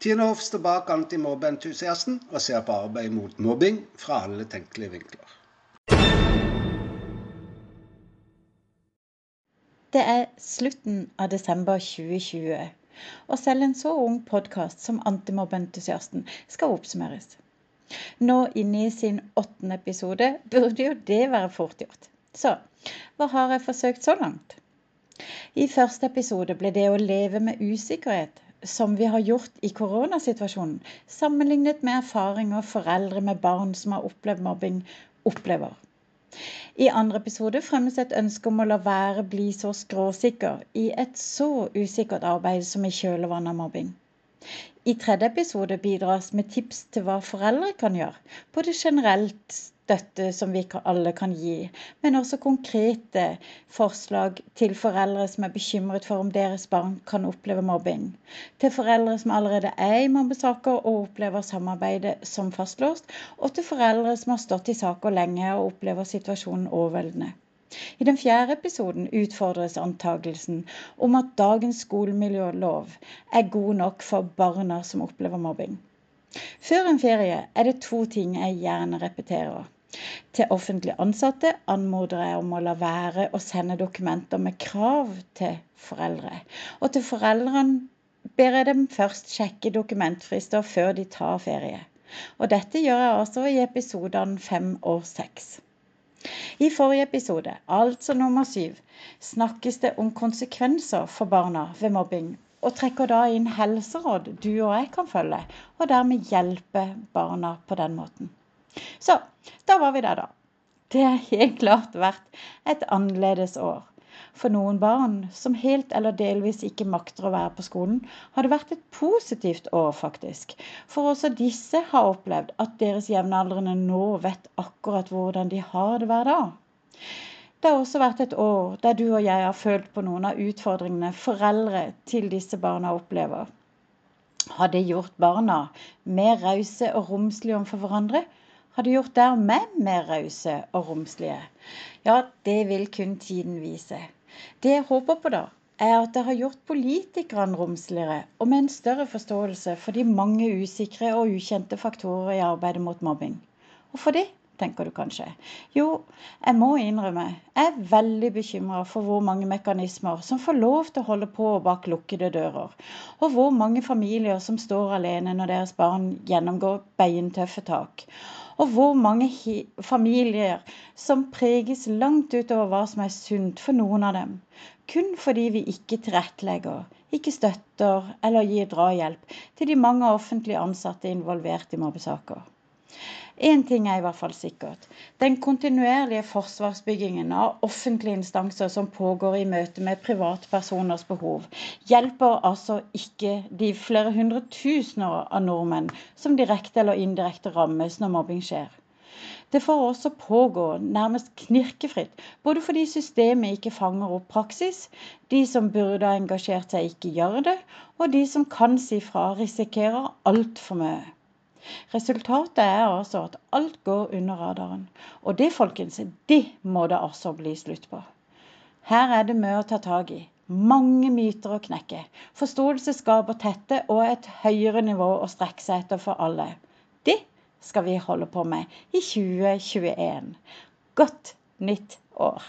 Tine Hoff står bak antimobbeentusiasten og ser på arbeid mot mobbing fra alle tenkelige vinkler. Det er slutten av desember 2020, og selv en så ung podkast som Antimobbeentusiasten skal oppsummeres. Nå inne i sin åttende episode burde jo det være fort gjort. Så hva har jeg forsøkt så langt? I første episode ble det å leve med usikkerhet som vi har gjort i koronasituasjonen, sammenlignet med erfaringer foreldre med barn som har opplevd mobbing, opplever. I andre episode fremmes et ønske om å la være bli så skråsikker i et så usikkert arbeid som i kjølvannet av mobbing. I tredje episode bidras med tips til hva foreldre kan gjøre, både generelt støtte som vi alle kan gi, men også konkrete forslag til foreldre som er bekymret for om deres barn kan oppleve mobbing. Til foreldre som allerede er i mobbesaker og opplever samarbeidet som fastlåst, og til foreldre som har stått i saker lenge og opplever situasjonen overveldende. I den fjerde episoden utfordres antagelsen om at dagens skolemiljølov er god nok for barna som opplever mobbing. Før en ferie er det to ting jeg gjerne repeterer. Til offentlig ansatte anmoder jeg om å la være å sende dokumenter med krav til foreldre. Og til foreldrene ber jeg dem først sjekke dokumentfrister før de tar ferie. Og dette gjør jeg altså i episodene fem og seks. I forrige episode, altså nummer syv, snakkes det om konsekvenser for barna ved mobbing, og trekker da inn helseråd du og jeg kan følge, og dermed hjelpe barna på den måten. Så da var vi der, da. Det har helt klart vært et annerledes år. For noen barn som helt eller delvis ikke makter å være på skolen, har det vært et positivt år, faktisk. For også disse har opplevd at deres jevnaldrende nå vet akkurat hvordan de har det hver dag. Det har også vært et år der du og jeg har følt på noen av utfordringene foreldre til disse barna opplever. Har det gjort barna mer rause og romslige overfor hverandre? Har du gjort dermed mer rause og romslige? Ja, det vil kun tiden vise. Det jeg håper på, da, er at det har gjort politikerne romsligere og med en større forståelse for de mange usikre og ukjente faktorer i arbeidet mot mobbing. Og for det, tenker du kanskje. Jo, jeg må innrømme, jeg er veldig bekymra for hvor mange mekanismer som får lov til å holde på bak lukkede dører, og hvor mange familier som står alene når deres barn gjennomgår beintøffe tak og hvor mange familier som preges langt utover hva som er sunt for noen av dem, kun fordi vi ikke tilrettelegger, ikke støtter eller gir drahjelp til de mange offentlig ansatte involvert i mobbesaker. Én ting er i hvert fall sikkert. Den kontinuerlige forsvarsbyggingen av offentlige instanser som pågår i møte med privatpersoners behov, hjelper altså ikke de flere hundre tusener av nordmenn som direkte eller indirekte rammes når mobbing skjer. Det får også pågå nærmest knirkefritt, både fordi systemet ikke fanger opp praksis, de som burde ha engasjert seg, ikke gjør det, og de som kan si fra, risikerer altfor mye. Resultatet er altså at alt går under radaren. Og det, folkens, det må det altså bli slutt på. Her er det mye å ta tak i. Mange myter å knekke. Forståelse skaper tette og et høyere nivå å strekke seg etter for alle. Det skal vi holde på med i 2021. Godt nytt år!